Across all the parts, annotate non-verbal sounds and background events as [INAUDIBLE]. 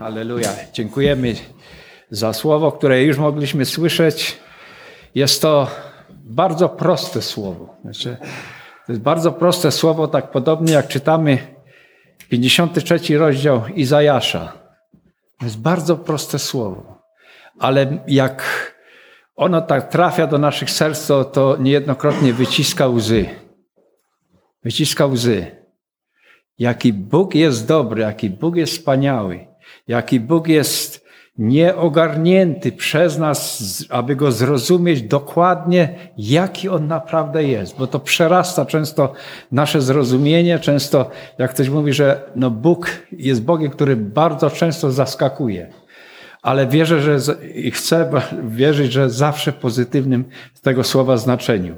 Halleluja. Dziękujemy za słowo, które już mogliśmy słyszeć. Jest to bardzo proste słowo. Znaczy, to jest bardzo proste słowo, tak podobnie jak czytamy 53 rozdział Izajasza. To jest bardzo proste słowo. Ale jak ono tak trafia do naszych serc, to, to niejednokrotnie wyciska łzy. Wyciska łzy. Jaki Bóg jest dobry, jaki Bóg jest wspaniały, jaki Bóg jest nieogarnięty przez nas, aby go zrozumieć dokładnie, jaki on naprawdę jest, bo to przerasta często nasze zrozumienie, często, jak ktoś mówi, że no Bóg jest Bogiem, który bardzo często zaskakuje. Ale wierzę, że i chcę [LAUGHS] wierzyć, że zawsze pozytywnym z tego słowa znaczeniu.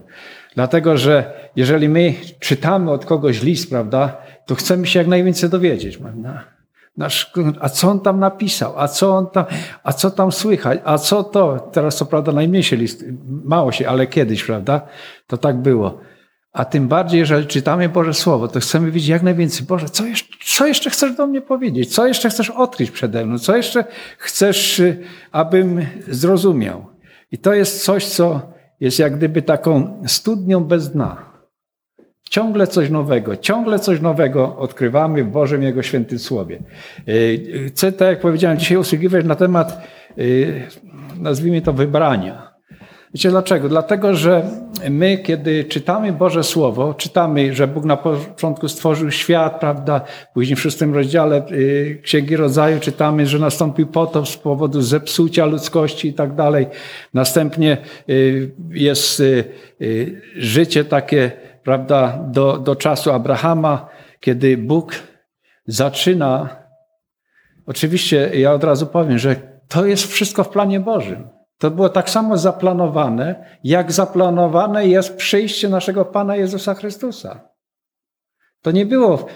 Dlatego, że jeżeli my czytamy od kogoś list, prawda, to chcemy się jak najwięcej dowiedzieć, prawda? Nasz, a co on tam napisał? A co on tam, a co tam słychać? A co to? Teraz co prawda najmniejszy list, mało się, ale kiedyś, prawda? To tak było. A tym bardziej, jeżeli czytamy Boże Słowo, to chcemy wiedzieć jak najwięcej. Boże, co jeszcze, co jeszcze chcesz do mnie powiedzieć? Co jeszcze chcesz odkryć przede mną? Co jeszcze chcesz, y, abym zrozumiał? I to jest coś, co jest jak gdyby taką studnią bez dna. Ciągle coś nowego, ciągle coś nowego odkrywamy w Bożym Jego świętym Słowie. Y, chcę, tak jak powiedziałem, dzisiaj usługiwać na temat, y, nazwijmy to, wybrania. Wiecie dlaczego? Dlatego, że my, kiedy czytamy Boże Słowo, czytamy, że Bóg na początku stworzył świat, prawda? Później w szóstym rozdziale y, Księgi Rodzaju czytamy, że nastąpił potop z powodu zepsucia ludzkości i tak dalej. Następnie jest życie takie prawda, do, do czasu Abrahama, kiedy Bóg zaczyna. Oczywiście ja od razu powiem, że to jest wszystko w planie Bożym. To było tak samo zaplanowane, jak zaplanowane jest przyjście naszego Pana Jezusa Chrystusa. To nie było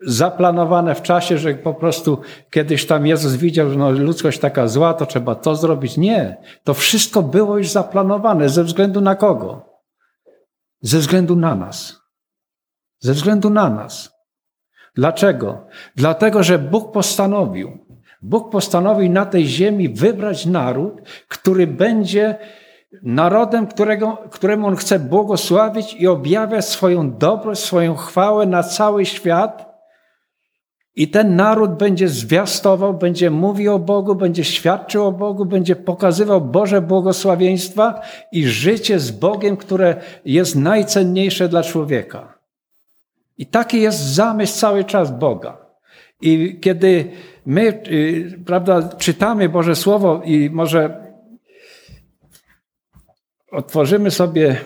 zaplanowane w czasie, że po prostu kiedyś tam Jezus widział, że no, ludzkość taka zła, to trzeba to zrobić. Nie. To wszystko było już zaplanowane. Ze względu na kogo? Ze względu na nas. Ze względu na nas. Dlaczego? Dlatego, że Bóg postanowił, Bóg postanowił na tej ziemi wybrać naród, który będzie narodem, którego, któremu On chce błogosławić i objawiać swoją dobrość, swoją chwałę na cały świat i ten naród będzie zwiastował, będzie mówił o Bogu, będzie świadczył o Bogu, będzie pokazywał Boże błogosławieństwa i życie z Bogiem, które jest najcenniejsze dla człowieka. I taki jest zamysł cały czas Boga. I kiedy my, y, prawda, czytamy Boże Słowo i może otworzymy sobie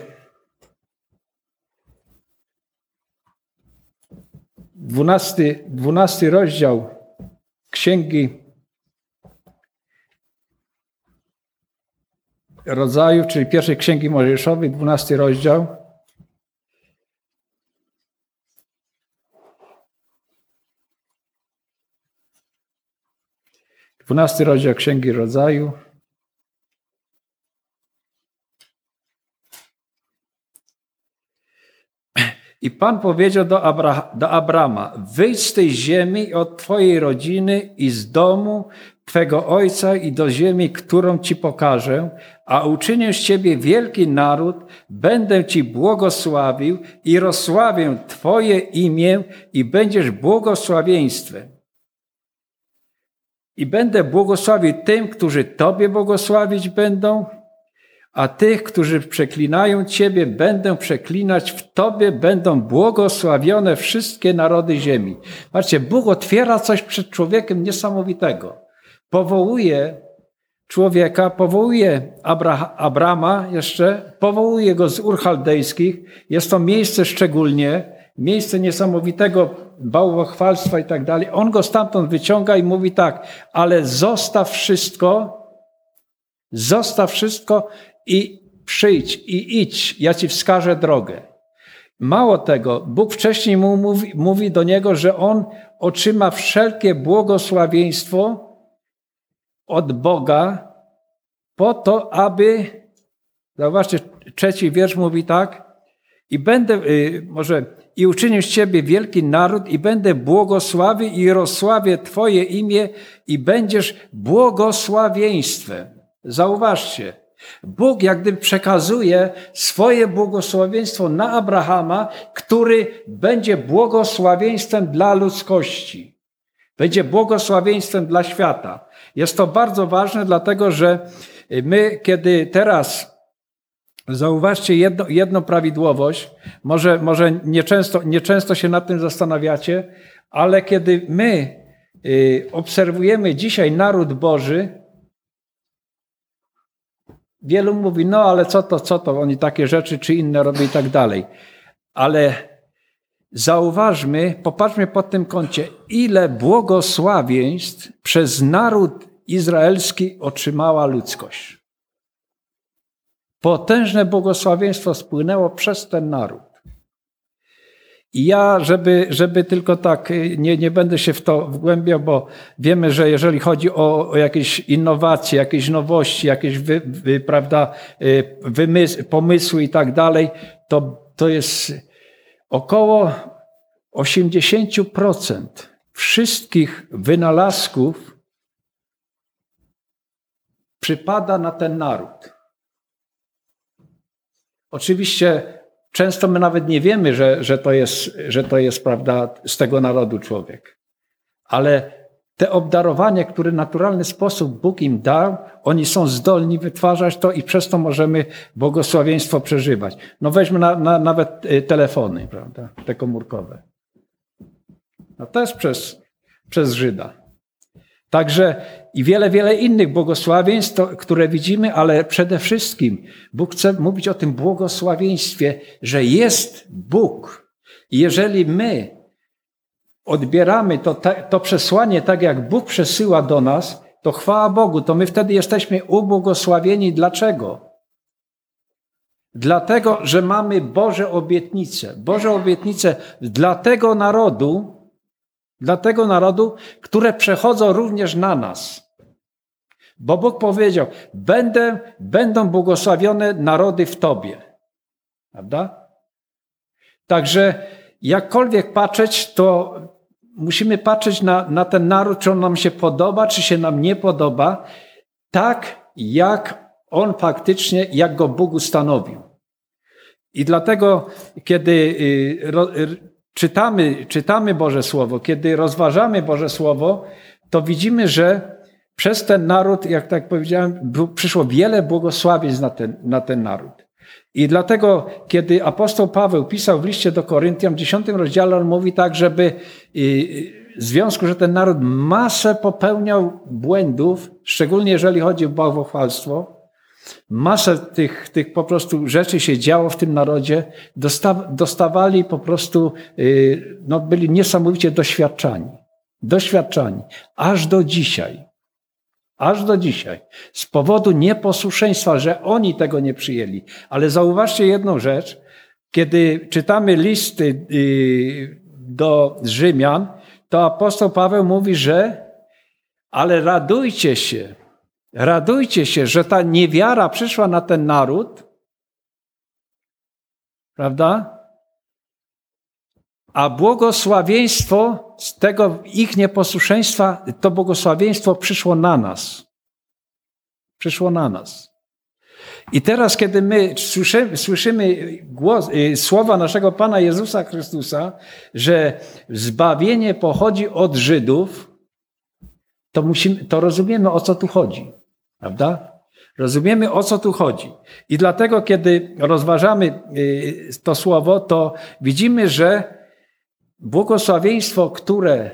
dwunasty, dwunasty rozdział Księgi Rodzaju, czyli pierwszej Księgi Mojżeszowej, dwunasty rozdział. Dwunasty rozdział Księgi Rodzaju. I Pan powiedział do, Abra do Abrama: Wyjdź z tej ziemi od Twojej rodziny i z domu Twego ojca i do ziemi, którą Ci pokażę, a uczynię z Ciebie wielki naród, będę Ci błogosławił i rozsławię Twoje imię i będziesz błogosławieństwem. I będę błogosławił tym, którzy Tobie błogosławić będą, a tych, którzy przeklinają Ciebie, będę przeklinać, w Tobie będą błogosławione wszystkie narody ziemi. Patrzcie, Bóg otwiera coś przed człowiekiem niesamowitego. Powołuje człowieka, powołuje Abra Abrama jeszcze, powołuje go z Ur Chaldejskich. Jest to miejsce szczególnie, miejsce niesamowitego bałwochwalstwa i tak dalej. On go stamtąd wyciąga i mówi tak, ale zostaw wszystko, zostaw wszystko i przyjdź i idź, ja ci wskażę drogę. Mało tego, Bóg wcześniej mu mówi, mówi do niego, że on otrzyma wszelkie błogosławieństwo od Boga po to, aby, zauważcie, trzeci wiersz mówi tak, i będę, y, może i uczynię z ciebie wielki naród i będę błogosławił i rozsławię twoje imię i będziesz błogosławieństwem. Zauważcie, Bóg jak gdyby przekazuje swoje błogosławieństwo na Abrahama, który będzie błogosławieństwem dla ludzkości. Będzie błogosławieństwem dla świata. Jest to bardzo ważne, dlatego że my, kiedy teraz Zauważcie jedno, jedną prawidłowość, może, może nieczęsto, nieczęsto się nad tym zastanawiacie, ale kiedy my y, obserwujemy dzisiaj naród Boży, wielu mówi, no ale co to, co to, oni takie rzeczy czy inne robią i tak dalej. Ale zauważmy, popatrzmy pod tym kącie, ile błogosławieństw przez naród izraelski otrzymała ludzkość. Potężne błogosławieństwo spłynęło przez ten naród. I ja, żeby, żeby tylko tak, y, nie, nie będę się w to wgłębiał, bo wiemy, że jeżeli chodzi o, o jakieś innowacje, jakieś nowości, jakieś wy, wy, prawda, y, wymysł, pomysły i tak dalej, to, to jest około 80% wszystkich wynalazków przypada na ten naród. Oczywiście często my nawet nie wiemy, że, że, to jest, że to jest, prawda, z tego narodu człowiek. Ale te obdarowanie, które w naturalny sposób Bóg im dał, oni są zdolni wytwarzać to i przez to możemy błogosławieństwo przeżywać. No weźmy na, na, nawet y, telefony, prawda, te komórkowe. No jest przez, przez Żyda. Także i wiele, wiele innych błogosławieństw, które widzimy, ale przede wszystkim Bóg chce mówić o tym błogosławieństwie, że jest Bóg. I jeżeli my odbieramy to, to przesłanie tak, jak Bóg przesyła do nas, to chwała Bogu, to my wtedy jesteśmy ubłogosławieni. Dlaczego? Dlatego, że mamy Boże obietnice. Boże obietnice dla tego narodu, dla tego narodu, które przechodzą również na nas. Bo Bóg powiedział: Będę, będą błogosławione narody w Tobie. Prawda? Także jakkolwiek patrzeć, to musimy patrzeć na, na ten naród, czy on nam się podoba, czy się nam nie podoba, tak jak on faktycznie, jak go Bóg ustanowił. I dlatego, kiedy y, czytamy, czytamy Boże Słowo, kiedy rozważamy Boże Słowo, to widzimy, że przez ten naród, jak tak powiedziałem, przyszło wiele błogosławieństw na ten, na ten naród. I dlatego, kiedy apostoł Paweł pisał w liście do Koryntian w 10 rozdziale, on mówi tak, żeby w związku, że ten naród masę popełniał błędów, szczególnie jeżeli chodzi o bałwochwalstwo, masę tych, tych po prostu rzeczy się działo w tym narodzie, dostawali po prostu, y, no byli niesamowicie doświadczani. Doświadczani. Aż do dzisiaj. Aż do dzisiaj. Z powodu nieposłuszeństwa, że oni tego nie przyjęli. Ale zauważcie jedną rzecz. Kiedy czytamy listy y, do Rzymian, to apostoł Paweł mówi, że ale radujcie się, radujcie się, że ta niewiara przyszła na ten naród, prawda? A błogosławieństwo z tego ich nieposłuszeństwa, to błogosławieństwo przyszło na nas. Przyszło na nas. I teraz, kiedy my słyszymy, słyszymy głos, y, słowa naszego Pana Jezusa Chrystusa, że zbawienie pochodzi od Żydów, to, musimy, to rozumiemy, o co tu chodzi. Prawda? Rozumiemy, o co tu chodzi. I dlatego, kiedy rozważamy y, to słowo, to widzimy, że błogosławieństwo, które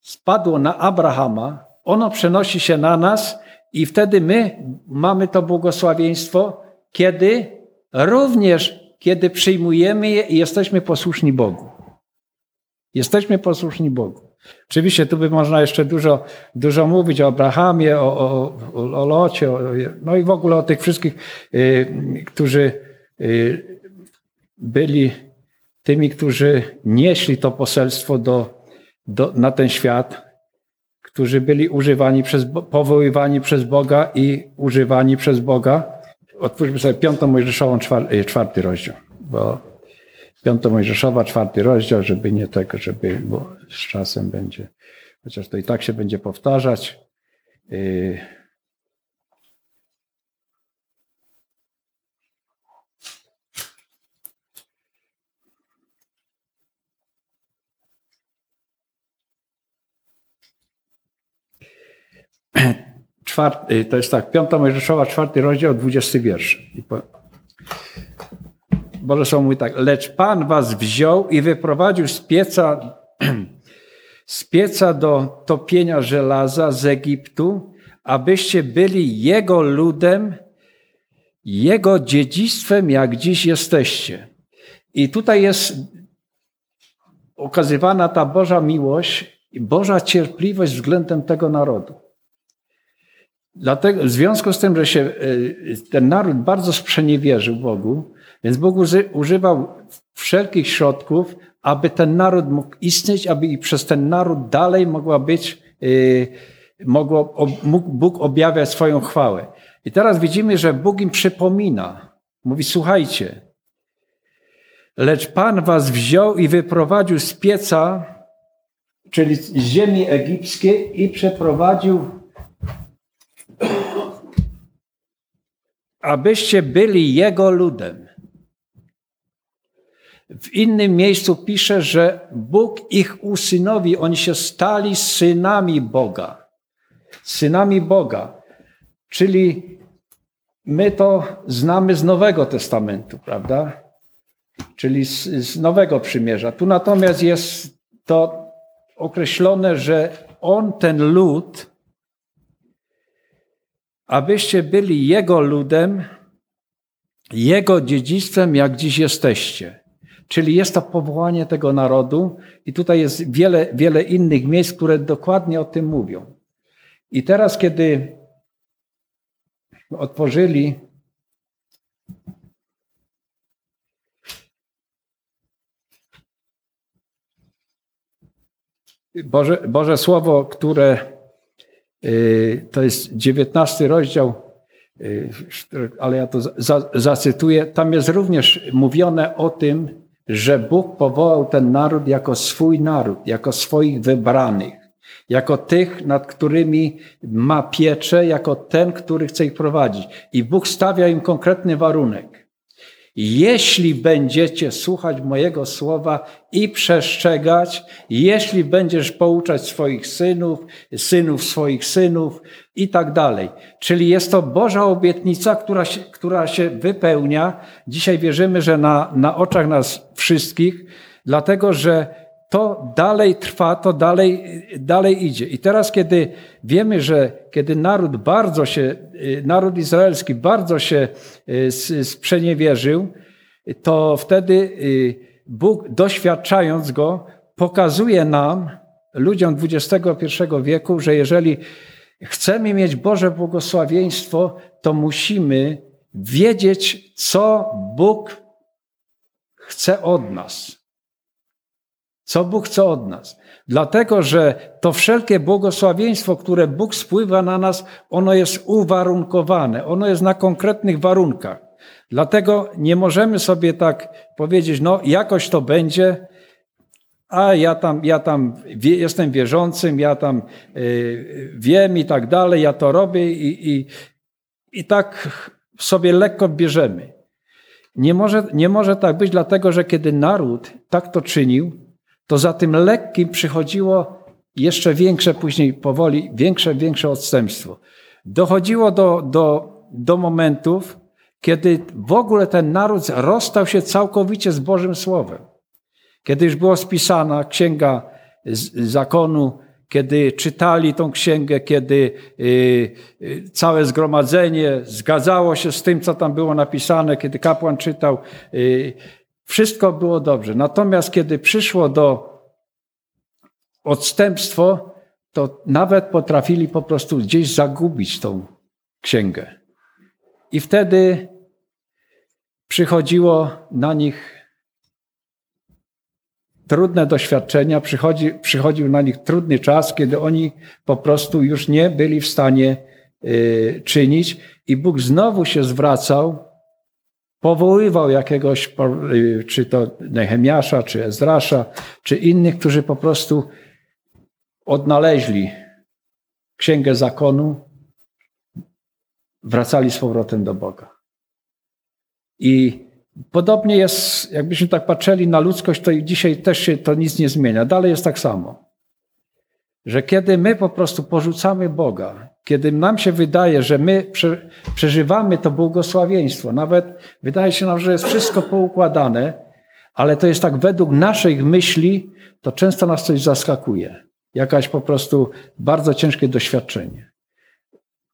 spadło na Abrahama, ono przenosi się na nas i wtedy my mamy to błogosławieństwo, kiedy również, kiedy przyjmujemy je i jesteśmy posłuszni Bogu. Jesteśmy posłuszni Bogu. Oczywiście tu by można jeszcze dużo, dużo mówić o Abrahamie, o, o, o Locie, o, no i w ogóle o tych wszystkich, y, którzy y, byli tymi, którzy nieśli to poselstwo do, do, na ten świat, którzy byli używani przez, powoływani przez Boga i używani przez Boga. Otwórzmy sobie piątą Mojżeszową, czwarty, czwarty rozdział, bo Piąto Mojżeszowa, czwarty rozdział, żeby nie tak, żeby, bo z czasem będzie, chociaż to i tak się będzie powtarzać. Yy. Czwarty, to jest tak, piąta Mojżeszowa, czwarty rozdział, dwudziesty wiersz. Boże Słowo mówi tak, lecz Pan was wziął i wyprowadził z pieca, [CLEARS THROAT] z pieca do topienia żelaza z Egiptu, abyście byli Jego ludem, Jego dziedzictwem, jak dziś jesteście. I tutaj jest okazywana ta Boża miłość i Boża cierpliwość względem tego narodu. Dlatego, w związku z tym, że się y, ten naród bardzo sprzeniewierzył Bogu, więc Bóg używał wszelkich środków, aby ten naród mógł istnieć, aby i przez ten naród dalej mogła być, y, mogło, mógł Bóg objawiać swoją chwałę. I teraz widzimy, że Bóg im przypomina. Mówi, słuchajcie, lecz Pan was wziął i wyprowadził z pieca, czyli z ziemi egipskiej i przeprowadził abyście byli Jego ludem. W innym miejscu pisze, że Bóg ich usynowi, oni się stali synami Boga. Synami Boga. Czyli my to znamy z Nowego Testamentu, prawda? Czyli z, z Nowego Przymierza. Tu natomiast jest to określone, że on, ten lud, abyście byli Jego ludem, Jego dziedzictwem, jak dziś jesteście. Czyli jest to powołanie tego narodu i tutaj jest wiele, wiele innych miejsc, które dokładnie o tym mówią. I teraz, kiedy otworzyli Boże, Boże Słowo, które y, to jest dziewiętnasty rozdział, y, ale ja to za, zacytuję. Tam jest również mówione o tym, że Bóg powołał ten naród jako swój naród, jako swoich wybranych, jako tych, nad którymi ma pieczę, jako ten, który chce ich prowadzić. I Bóg stawia im konkretny warunek. Jeśli będziecie słuchać mojego słowa i przestrzegać, jeśli będziesz pouczać swoich synów, synów swoich synów i tak dalej. Czyli jest to Boża obietnica, która się, która się wypełnia. Dzisiaj wierzymy, że na, na oczach nas wszystkich, dlatego że to dalej trwa, to dalej, dalej idzie. I teraz, kiedy wiemy, że kiedy naród bardzo się, naród izraelski bardzo się y, sprzeniewierzył, to wtedy y, Bóg, doświadczając go, pokazuje nam, ludziom XXI wieku, że jeżeli chcemy mieć Boże błogosławieństwo, to musimy wiedzieć, co Bóg chce od nas. Co Bóg chce od nas? Dlatego, że to wszelkie błogosławieństwo, które Bóg spływa na nas, ono jest uwarunkowane, ono jest na konkretnych warunkach. Dlatego nie możemy sobie tak powiedzieć, no jakoś to będzie, a ja tam, ja tam wie, jestem wierzącym, ja tam y, wiem i tak dalej, ja to robię i, i, i tak sobie lekko bierzemy. Nie może, nie może tak być, dlatego że kiedy naród tak to czynił, to za tym lekkim przychodziło jeszcze większe, później powoli, większe, większe odstępstwo. Dochodziło do, do, do momentów, kiedy w ogóle ten naród rozstał się całkowicie z Bożym Słowem. Kiedy już była spisana księga zakonu, kiedy czytali tą księgę, kiedy y, y, całe zgromadzenie zgadzało się z tym, co tam było napisane, kiedy kapłan czytał, y, wszystko było dobrze. Natomiast kiedy przyszło do odstępstwo, to nawet potrafili po prostu gdzieś zagubić tą księgę. I wtedy przychodziło na nich trudne doświadczenia, przychodzi, przychodził na nich trudny czas, kiedy oni po prostu już nie byli w stanie y, czynić, i Bóg znowu się zwracał powoływał jakiegoś, y, czy to Nehemiasza, czy Ezrasza, czy innych, którzy po prostu odnaleźli księgę zakonu, wracali z powrotem do Boga. I podobnie jest, jakbyśmy tak patrzyli na ludzkość, to dzisiaj też się to nic nie zmienia. Dalej jest tak samo. Że kiedy my po prostu porzucamy Boga, kiedy nam się wydaje, że my przeżywamy to błogosławieństwo, nawet wydaje się nam, że jest wszystko poukładane, ale to jest tak według naszych myśli, to często nas coś zaskakuje. Jakaś po prostu bardzo ciężkie doświadczenie.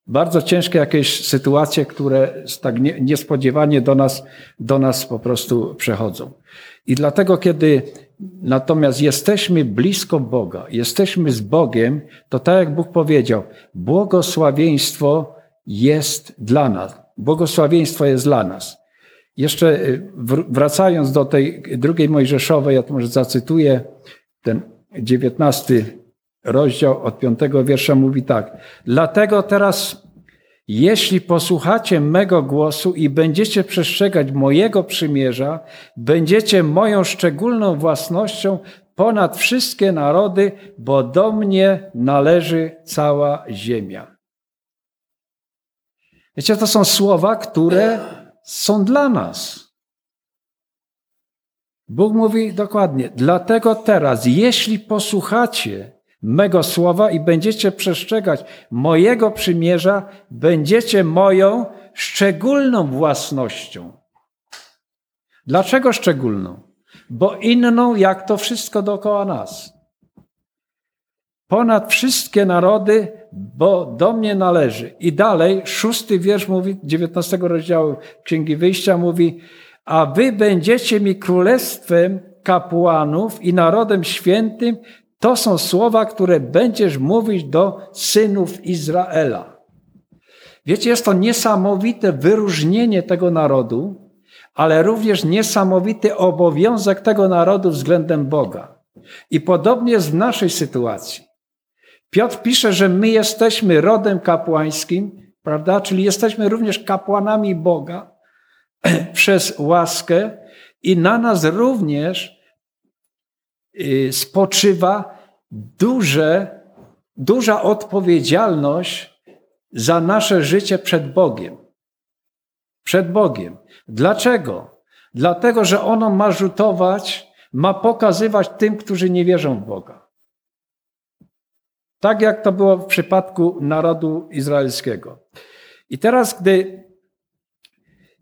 Bardzo ciężkie jakieś sytuacje, które tak niespodziewanie do nas, do nas po prostu przechodzą. I dlatego, kiedy natomiast jesteśmy blisko Boga, jesteśmy z Bogiem, to tak jak Bóg powiedział, błogosławieństwo jest dla nas. Błogosławieństwo jest dla nas. Jeszcze y, wracając do tej drugiej Mojżeszowej, ja to może zacytuję, ten dziewiętnasty rozdział od piątego wiersza mówi tak. Dlatego teraz, jeśli posłuchacie mego głosu i będziecie przestrzegać mojego przymierza, będziecie moją szczególną własnością ponad wszystkie narody, bo do mnie należy cała ziemia. Wiecie, to są słowa, które są dla nas. Bóg mówi dokładnie, dlatego teraz, jeśli posłuchacie mego słowa i będziecie przestrzegać mojego przymierza, będziecie moją szczególną własnością. Dlaczego szczególną? Bo inną jak to wszystko dookoła nas. Ponad wszystkie narody, bo do mnie należy. I dalej, szósty wiersz mówi, 19 rozdziału Księgi Wyjścia mówi, a wy będziecie mi królestwem kapłanów i narodem świętym, to są słowa, które będziesz mówić do synów Izraela. Wiecie, jest to niesamowite wyróżnienie tego narodu, ale również niesamowity obowiązek tego narodu względem Boga. I podobnie jest w naszej sytuacji. Piotr pisze, że my jesteśmy rodem kapłańskim, prawda? Czyli jesteśmy również kapłanami Boga [CLEARS THROAT] przez łaskę i na nas również y, spoczywa duże, duża odpowiedzialność za nasze życie przed Bogiem. Przed Bogiem. Dlaczego? Dlatego, że ono ma rzutować, ma pokazywać tym, którzy nie wierzą w Boga. Tak jak to było w przypadku narodu izraelskiego. I teraz, gdy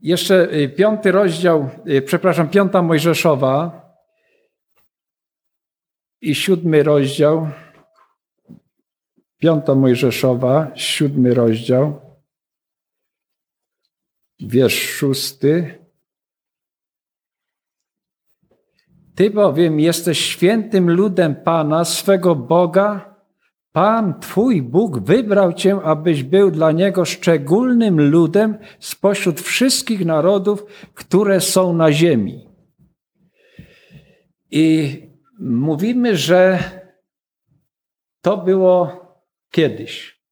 jeszcze y, piąty rozdział, y, przepraszam, piąta Mojżeszowa, i siódmy rozdział, piąta Mojżeszowa, siódmy rozdział, wiersz szósty. Ty bowiem jesteś świętym ludem Pana, swego Boga. Pan, Twój Bóg, wybrał Cię, abyś był dla Niego szczególnym ludem spośród wszystkich narodów, które są na ziemi. I Mówimy, że to było kiedyś.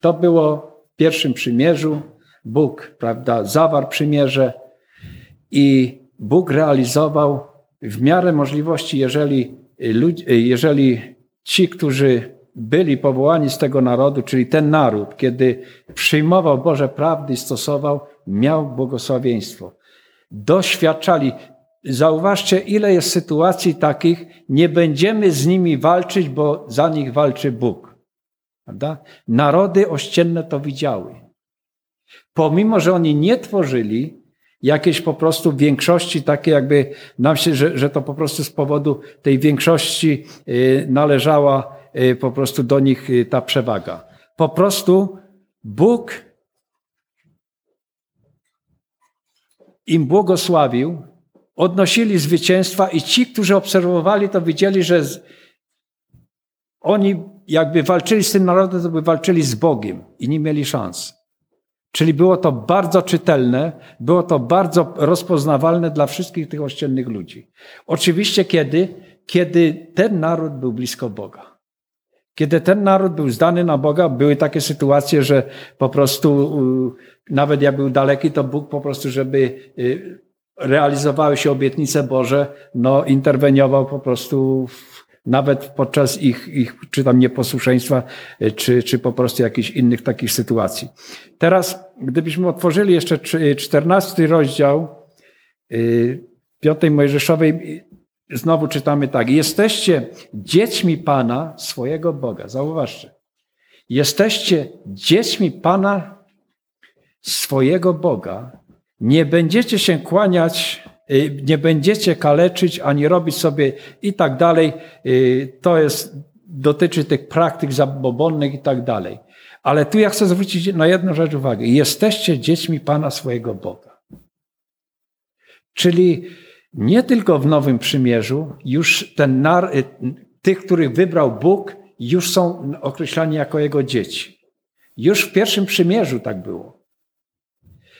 To było w pierwszym przymierzu. Bóg, prawda, zawarł przymierze i Bóg realizował w miarę możliwości, jeżeli, jeżeli ci, którzy byli powołani z tego narodu, czyli ten naród, kiedy przyjmował Boże prawdy i stosował, miał błogosławieństwo. Doświadczali, Zauważcie, ile jest sytuacji takich, nie będziemy z nimi walczyć, bo za nich walczy Bóg. Prawda? Narody ościenne to widziały. Pomimo, że oni nie tworzyli jakiejś po prostu większości, takie jakby nam się, że, że to po prostu z powodu tej większości y, należała y, po prostu do nich y, ta przewaga. Po prostu Bóg im błogosławił, odnosili zwycięstwa i ci, którzy obserwowali to, widzieli, że oni jakby walczyli z tym narodem, to by walczyli z Bogiem i nie mieli szans. Czyli było to bardzo czytelne, było to bardzo rozpoznawalne dla wszystkich tych ościennych ludzi. Oczywiście kiedy? Kiedy ten naród był blisko Boga. Kiedy ten naród był zdany na Boga, były takie sytuacje, że po prostu nawet jak był daleki, to Bóg po prostu, żeby y, realizowały się obietnice Boże, no interweniował po prostu w, nawet podczas ich, ich czy tam nieposłuszeństwa, czy, czy po prostu jakichś innych takich sytuacji. Teraz, gdybyśmy otworzyli jeszcze czternasty rozdział y, piątej Mojżeszowej, znowu czytamy tak. Jesteście dziećmi Pana, swojego Boga. Zauważcie. Jesteście dziećmi Pana, swojego Boga. Nie będziecie się kłaniać, y, nie będziecie kaleczyć, ani robić sobie i tak dalej. Y, to jest, dotyczy tych praktyk zabobonnych i tak dalej. Ale tu ja chcę zwrócić na jedną rzecz uwagę. Jesteście dziećmi Pana swojego Boga. Czyli nie tylko w Nowym Przymierzu, już ten nar, y, tych, których wybrał Bóg, już są określani jako Jego dzieci. Już w pierwszym przymierzu tak było.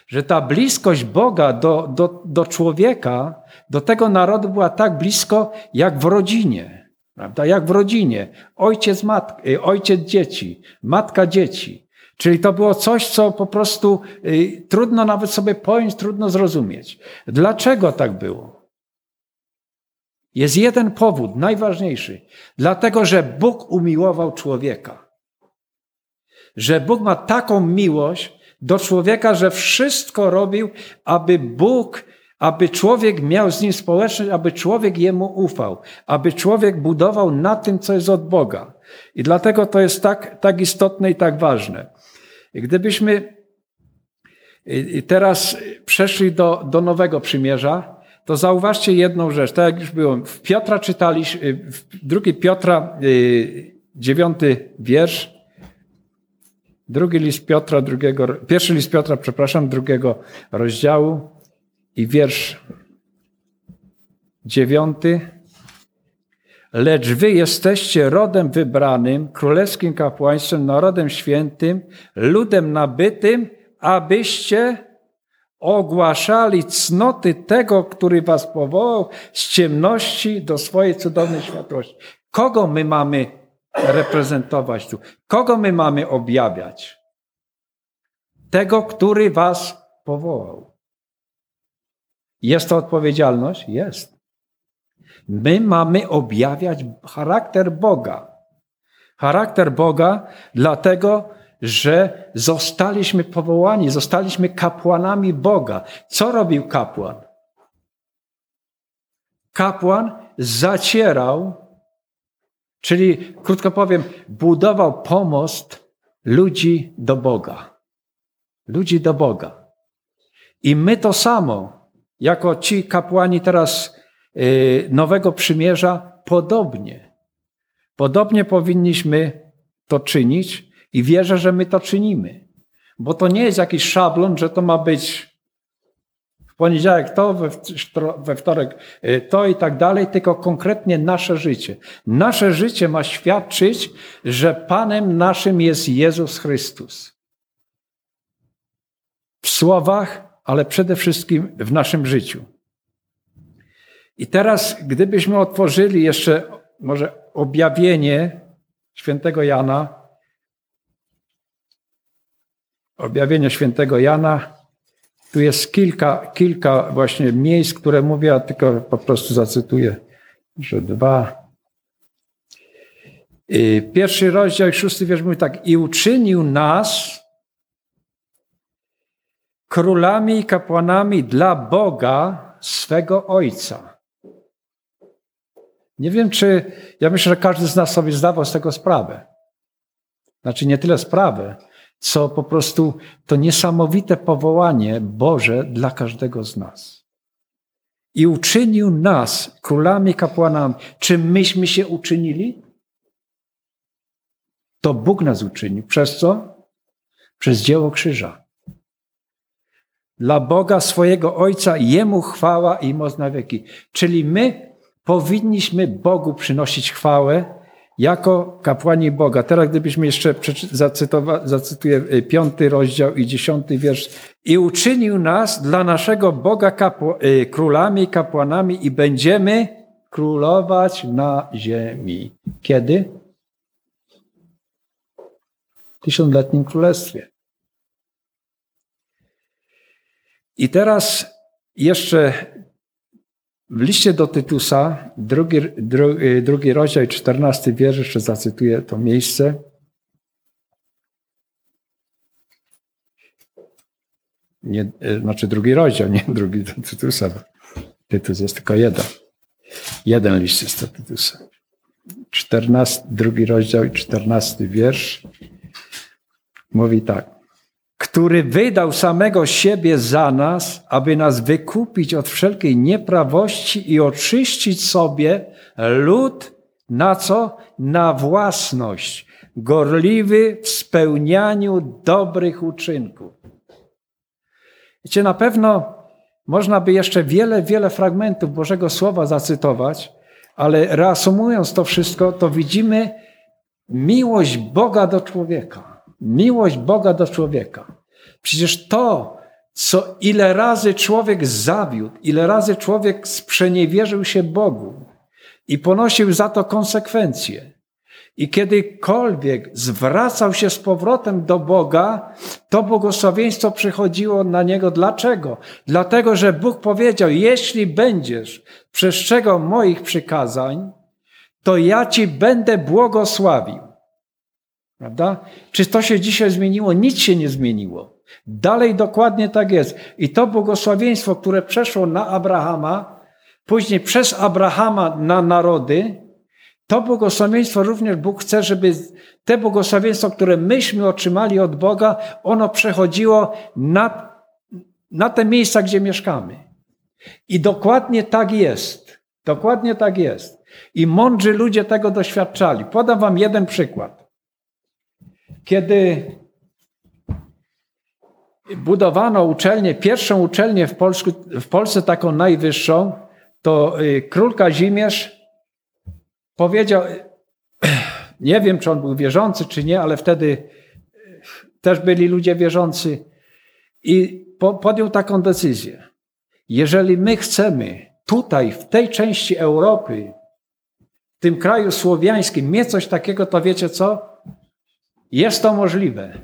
Że ta bliskość Boga do, do, do człowieka, do tego narodu była tak blisko, jak w rodzinie. Prawda? Jak w rodzinie. Ojciec, matk, y, ojciec dzieci, matka dzieci. Czyli to było coś, co po prostu y, trudno nawet sobie pojąć, trudno zrozumieć. Dlaczego tak było? Jest jeden powód, najważniejszy. Dlatego, że Bóg umiłował człowieka. Że Bóg ma taką miłość do człowieka, że wszystko robił, aby Bóg, aby człowiek miał z nim społeczność, aby człowiek jemu ufał, aby człowiek budował na tym, co jest od Boga. I dlatego to jest tak, tak istotne i tak ważne. Gdybyśmy teraz przeszli do, do Nowego Przymierza, to zauważcie jedną rzecz. Tak jak już było, w Piotra czytaliśmy, w drugi Piotra, y, dziewiąty wiersz, drugi list Piotra, drugiego, pierwszy list Piotra, przepraszam, drugiego rozdziału i wiersz dziewiąty. Lecz wy jesteście rodem wybranym, królewskim kapłaństwem, narodem świętym, ludem nabytym, abyście ogłaszali cnoty tego, który was powołał z ciemności do swojej cudownej światłości. Kogo my mamy reprezentować tu? Kogo my mamy objawiać? Tego, który was powołał. Jest to odpowiedzialność? Jest. My mamy objawiać charakter Boga. Charakter Boga, dlatego, że zostaliśmy powołani, zostaliśmy kapłanami Boga. Co robił kapłan? Kapłan zacierał, czyli krótko powiem, budował pomost ludzi do Boga. Ludzi do Boga. I my to samo, jako ci kapłani teraz yy, Nowego Przymierza, podobnie. Podobnie powinniśmy to czynić, i wierzę, że my to czynimy. Bo to nie jest jakiś szablon, że to ma być poniedziałek to, we wtorek y, to i tak dalej, tylko konkretnie nasze życie. Nasze życie ma świadczyć, że Panem naszym jest Jezus Chrystus. W słowach, ale przede wszystkim w naszym życiu. I teraz, gdybyśmy otworzyli jeszcze może objawienie świętego Jana, objawienia świętego Jana. Tu jest kilka, kilka właśnie miejsc, które mówię, a tylko po prostu zacytuję, że dwa. Pierwszy rozdział, szósty wiersz mówi tak. I uczynił nas królami i kapłanami dla Boga swego Ojca. Nie wiem, czy ja myślę, że każdy z nas sobie zdawał z tego sprawę. Znaczy nie tyle sprawę, co po prostu to niesamowite powołanie Boże dla każdego z nas. I uczynił nas królami, kapłanami. Czy myśmy się uczynili? To Bóg nas uczynił. Przez co? Przez dzieło krzyża. Dla Boga swojego Ojca, Jemu chwała i moc na wieki. Czyli my powinniśmy Bogu przynosić chwałę jako kapłani Boga. Teraz gdybyśmy jeszcze zacytuję y, piąty rozdział i dziesiąty wiersz. I uczynił nas dla naszego Boga kapł- y, królami kapłanami i będziemy królować na ziemi. Kiedy? tysiącletnim królestwie. I teraz jeszcze w liście do Tytusa, drugi, drugi, drugi rozdział i czternasty wiersz, jeszcze zacytuję to miejsce. Nie, znaczy drugi rozdział, nie drugi do Tytusa. Tytus jest tylko jeden. Jeden list jest do Tytusa. 14, drugi rozdział i czternasty wiersz mówi tak. Który wydał samego siebie za nas, aby nas wykupić od wszelkiej nieprawości i oczyścić sobie lud na co? Na własność, gorliwy w spełnianiu dobrych uczynków. Wiecie, na pewno można by jeszcze wiele, wiele fragmentów Bożego Słowa zacytować, ale reasumując to wszystko, to widzimy miłość Boga do człowieka. Miłość Boga do człowieka. Przecież to, co ile razy człowiek zawiódł, ile razy człowiek sprzeniewierzył się Bogu i ponosił za to konsekwencje. I kiedykolwiek zwracał się z powrotem do Boga, to błogosławieństwo przychodziło na niego. Dlaczego? Dlatego, że Bóg powiedział: Jeśli będziesz przestrzegał moich przykazań, to ja ci będę błogosławił. Prawda? Czy to się dzisiaj zmieniło? Nic się nie zmieniło. Dalej dokładnie tak jest. I to błogosławieństwo, które przeszło na Abrahama, później przez Abrahama na narody, to błogosławieństwo również Bóg chce, żeby te błogosławieństwo, które myśmy otrzymali od Boga, ono przechodziło na, na te miejsca, gdzie mieszkamy. I dokładnie tak jest. Dokładnie tak jest. I mądrzy ludzie tego doświadczali. Podam wam jeden przykład. Kiedy budowano uczelnię, pierwszą uczelnię w, w Polsce, taką najwyższą, to y, król Kazimierz powiedział, [CLEARS THROAT] nie wiem, czy on był wierzący, czy nie, ale wtedy też byli ludzie wierzący i podjął taką decyzję. Jeżeli my chcemy tutaj, w tej części Europy, w tym kraju słowiańskim, mieć coś takiego, to wiecie co? Jest to możliwe.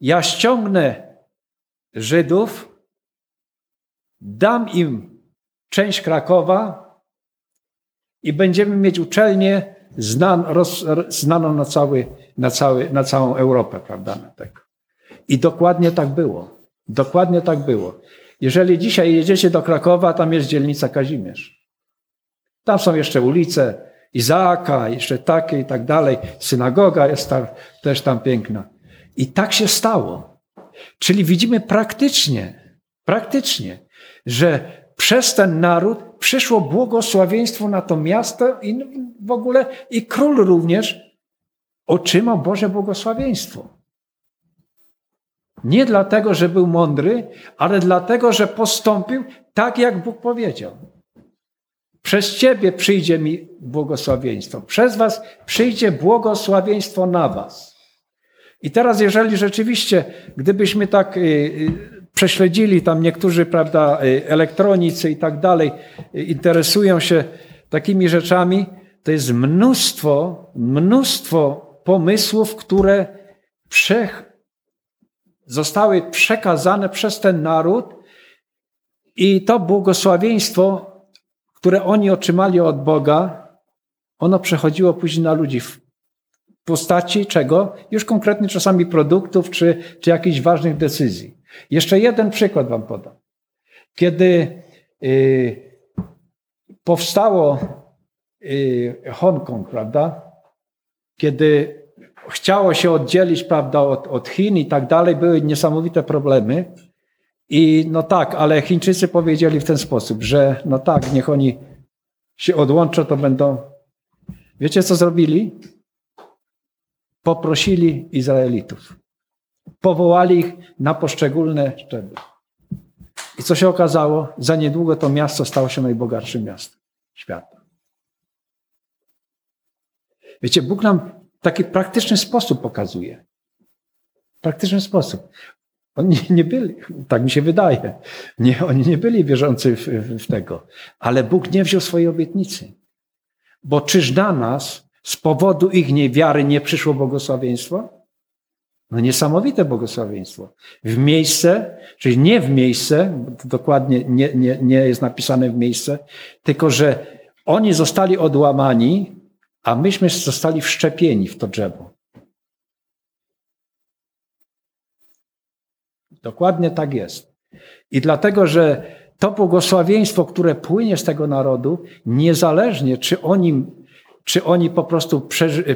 Ja ściągnę Żydów, dam im część Krakowa i będziemy mieć uczelnię znan, roz, znaną na, cały, na, cały, na całą Europę, prawda? Tak. I dokładnie tak było. Dokładnie tak było. Jeżeli dzisiaj jedziecie do Krakowa, tam jest dzielnica Kazimierz. Tam są jeszcze ulice Izaaka, jeszcze takie i tak dalej. Synagoga jest tam, też tam piękna. I tak się stało. Czyli widzimy praktycznie, praktycznie, że przez ten naród przyszło błogosławieństwo na to miasto i w ogóle i król również otrzymał Boże błogosławieństwo. Nie dlatego, że był mądry, ale dlatego, że postąpił tak, jak Bóg powiedział. Przez Ciebie przyjdzie mi błogosławieństwo. Przez Was przyjdzie błogosławieństwo na Was. I teraz, jeżeli rzeczywiście, gdybyśmy tak y, y, prześledzili, tam niektórzy, prawda, y, elektronicy i tak dalej, interesują się takimi rzeczami, to jest mnóstwo, mnóstwo pomysłów, które prze, zostały przekazane przez ten naród i to błogosławieństwo, które oni otrzymali od Boga, ono przechodziło później na ludzi w postaci czego? Już konkretnie czasami produktów czy, czy jakichś ważnych decyzji. Jeszcze jeden przykład wam podam. Kiedy y, powstało y, Hongkong, prawda? Kiedy chciało się oddzielić, prawda, od, od Chin i tak dalej, były niesamowite problemy. I no tak, ale Chińczycy powiedzieli w ten sposób, że no tak, niech oni się odłączą, to będą. Wiecie, co zrobili? Poprosili Izraelitów. Powołali ich na poszczególne szczeble. I co się okazało? Za niedługo to miasto stało się najbogatszym miastem świata. Wiecie, Bóg nam taki praktyczny sposób pokazuje. Praktyczny sposób. Oni nie byli, tak mi się wydaje, nie, oni nie byli wierzący w, w, tego, ale Bóg nie wziął swojej obietnicy. Bo czyż na nas Z powodu ich niewiary nie przyszło błogosławieństwo? No niesamowite błogosławieństwo. W miejsce, czyli nie w miejsce, dokładnie nie, nie, nie jest napisane w miejsce, tylko że oni zostali odłamani, a myśmy zostali wszczepieni w to drzewo. Dokładnie tak jest. I dlatego, że to błogosławieństwo, które płynie z tego narodu, niezależnie czy oni, czy oni po prostu,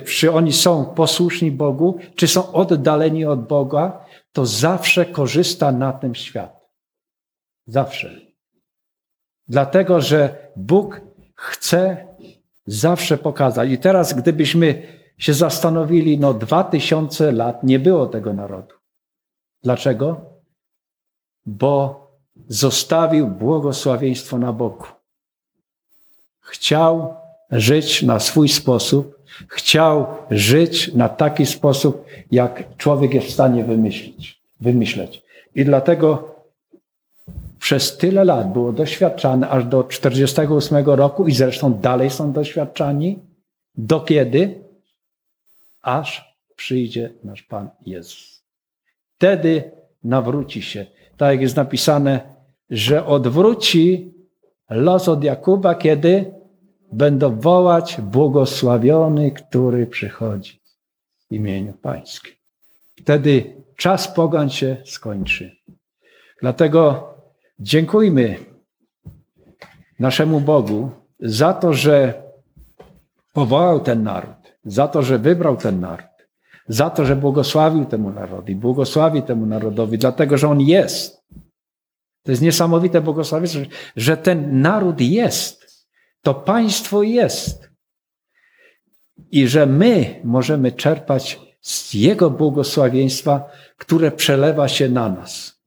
czy oni są posłuszni Bogu, czy są oddaleni od Boga, to zawsze korzysta na tym świat. Zawsze. Dlatego, że Bóg chce zawsze pokazać. I teraz, gdybyśmy się zastanowili, no dwa tysiące lat nie było tego narodu. Dlaczego? Bo zostawił błogosławieństwo na boku. Chciał żyć na swój sposób, chciał żyć na taki sposób, jak człowiek jest w stanie wymyślić, wymyśleć. I dlatego przez tyle lat było doświadczane, aż do 48 roku i zresztą dalej są doświadczani. Do kiedy? Aż przyjdzie nasz Pan Jezus. Wtedy nawróci się. Tak jak jest napisane, że odwróci los od Jakuba, kiedy będą wołać błogosławiony, który przychodzi w imieniu Pańskim. Wtedy czas pogan się skończy. Dlatego Dziękujmy naszemu Bogu za to, że powołał ten naród, za to, że wybrał ten naród, za to, że błogosławił temu narodowi, błogosławi temu narodowi, dlatego, że on jest. To jest niesamowite błogosławieństwo, że ten naród jest. To państwo jest. I że my możemy czerpać z Jego błogosławieństwa, które przelewa się na nas.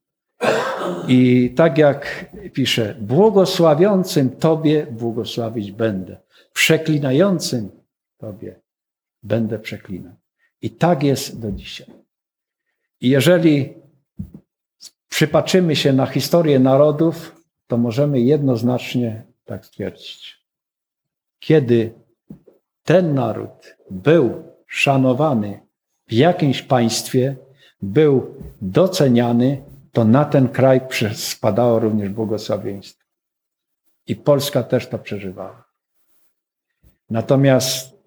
I tak jak pisze, błogosławiącym Tobie błogosławić będę, przeklinającym Tobie będę przeklinał. I tak jest do dzisiaj. I jeżeli przypatrzymy się na historię narodów, to możemy jednoznacznie tak stwierdzić. Kiedy ten naród był szanowany w jakimś państwie, był doceniany, to na ten kraj spadało również błogosławieństwo. I Polska też to przeżywała. Natomiast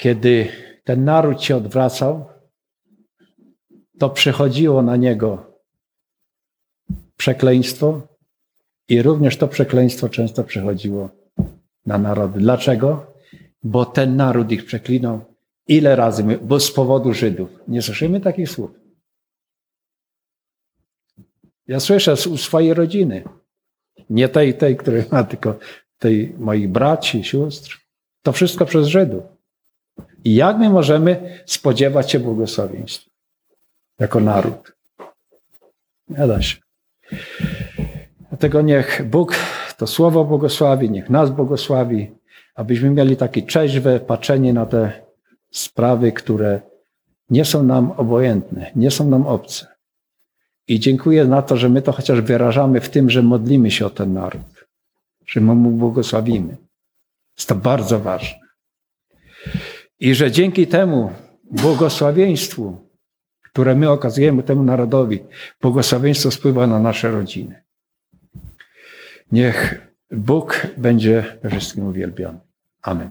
kiedy ten naród się odwracał, to przychodziło na niego przekleństwo i również to przekleństwo często przychodziło na narody. Dlaczego? Bo ten naród ich przeklinał. Ile razy? Bo z powodu Żydów. Nie słyszymy takich słów. Ja słyszę u swojej rodziny. Nie tej, tej, której ma, tylko tej moich braci, sióstr. To wszystko przez Żydów. I jak my możemy spodziewać się błogosławieństwa jako naród? Nie da się. Dlatego niech Bóg to słowo błogosławi, niech nas błogosławi, abyśmy mieli takie trzeźwe patrzenie na te sprawy, które nie są nam obojętne, nie są nam obce. I dziękuję na to, że my to chociaż wyrażamy w tym, że modlimy się o ten naród, że mu błogosławimy. Jest to bardzo ważne. I że dzięki temu błogosławieństwu, które my okazujemy temu narodowi, błogosławieństwo spływa na nasze rodziny. Niech Bóg będzie wszystkim uwielbiony. Amen.